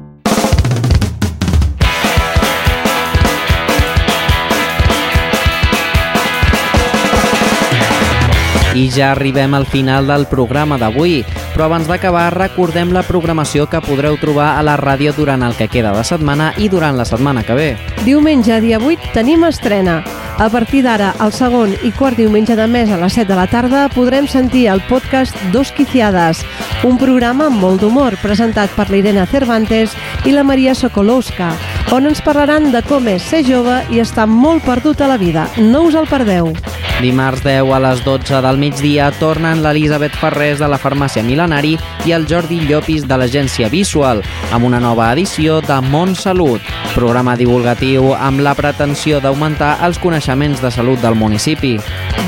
I ja arribem al final del programa d'avui, però abans d'acabar recordem la programació que podreu trobar a la ràdio durant el que queda de setmana i durant la setmana que ve. Diumenge, dia 8, tenim estrena. A partir d'ara, el segon i quart diumenge de mes a les 7 de la tarda podrem sentir el podcast Dos Quiciades, un programa amb molt d'humor presentat per l'Irene Cervantes i la Maria Sokolowska, on ens parlaran de com és ser jove i estar molt perdut a la vida. No us el perdeu. Dimarts 10 a les 12 del migdia tornen l'Elisabet Ferrés de la Farmàcia Milenari i el Jordi Llopis de l'agència Visual amb una nova edició de Mont Salut, programa divulgatiu amb la pretensió d'augmentar els coneixements de salut del municipi.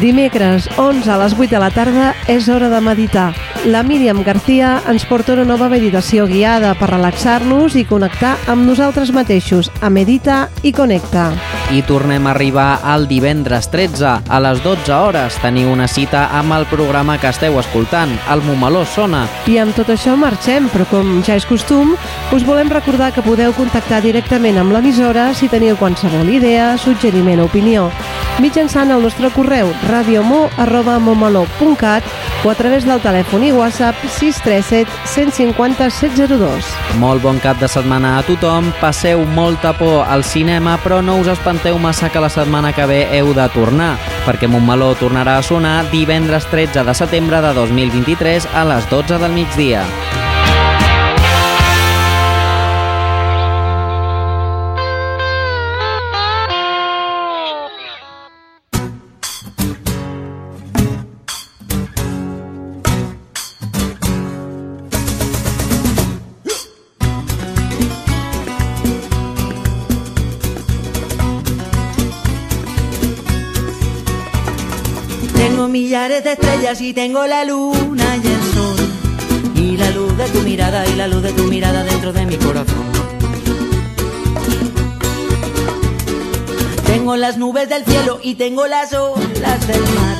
Dimecres, 11 a les 8 de la tarda, és hora de meditar. La Míriam García ens porta una nova meditació guiada per relaxar-nos i connectar amb nosaltres mateixos, a Medita i Connecta. I tornem a arribar al divendres 13 a les 12 hores. Teniu una cita amb el programa que esteu escoltant, el Montmeló Sona. I amb tot això marxem, però com ja és costum, us volem recordar que podeu contactar directament amb l'emissora si teniu qualsevol idea, suggeriment o opinió, mitjançant el nostre correu radiomo.montmeló.cat o a través del telèfon i WhatsApp 637 150 702. Molt bon cap de setmana a tothom, passeu molta por al cinema, però no us espanteu massa que la setmana que ve heu de tornar, perquè Montmeló tornarà a sonar divendres 13 de setembre de 2023 a les 12 del migdia. Millares de estrellas y tengo la luna y el sol. Y la luz de tu mirada y la luz de tu mirada dentro de mi corazón. Tengo las nubes del cielo y tengo las olas del mar.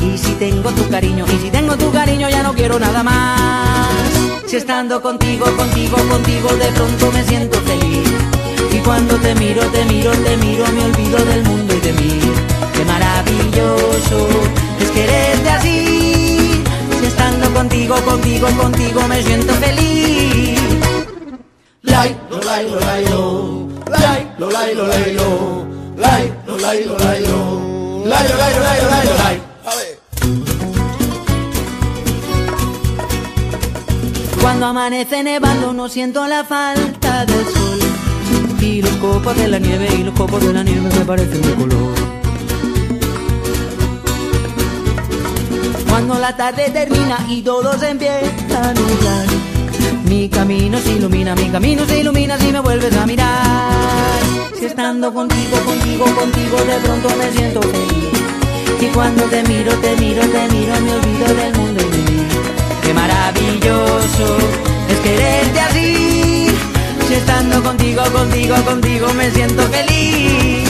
Y si tengo tu cariño, y si tengo tu cariño ya no quiero nada más. Si estando contigo, contigo, contigo de pronto me siento feliz. Y cuando te miro, te miro, te miro, me olvido del mundo y de mí. Qué maravilloso es quererte así. Si estando contigo, contigo, contigo me siento feliz. Lai, lo, lai, lo, lai, lo. Lai, lo, lai, lo, lai, lo. Lai, lo, lai, lo, lai, lo. Lai, lo, lai, lo, lai, lo, lai, lo, lai. Cuando Cuando amanece nevando no siento la falta del sol. Y los copos de la nieve y los copos de la nieve me parecen de color. Cuando la tarde termina y todo se empieza a nublar. Mi camino se ilumina, mi camino se ilumina si me vuelves a mirar. Si estando contigo, contigo, contigo, de pronto me siento feliz. Y cuando te miro, te miro, te miro, me olvido del mundo y de mí. Qué maravilloso es quererte así. Si estando contigo, contigo, contigo, me siento feliz.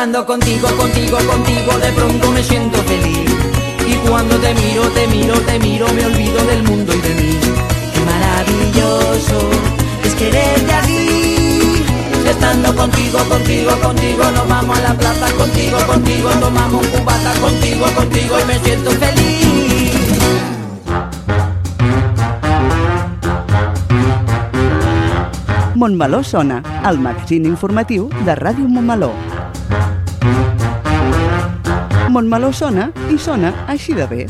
Estando contigo, contigo, contigo, de pronto me siento feliz. Y cuando te miro, te miro, te miro, me olvido del mundo y de mí. Qué maravilloso es quererte así. Estando contigo, contigo, contigo, nos vamos a la plaza contigo, contigo, tomamos un cubata contigo, contigo y me siento feliz. Montmeló sona, el magazín informatiu de Ràdio Montmeló. Montmeló sona i sona així de bé.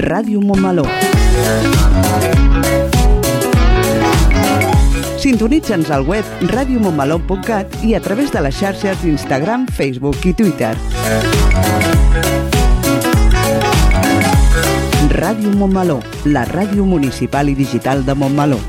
Ràdio Montmeló. Sintonitza'ns al web radiomontmeló.cat i a través de les xarxes d'Instagram, Facebook i Twitter. Ràdio Montmeló, la ràdio municipal i digital de Montmeló.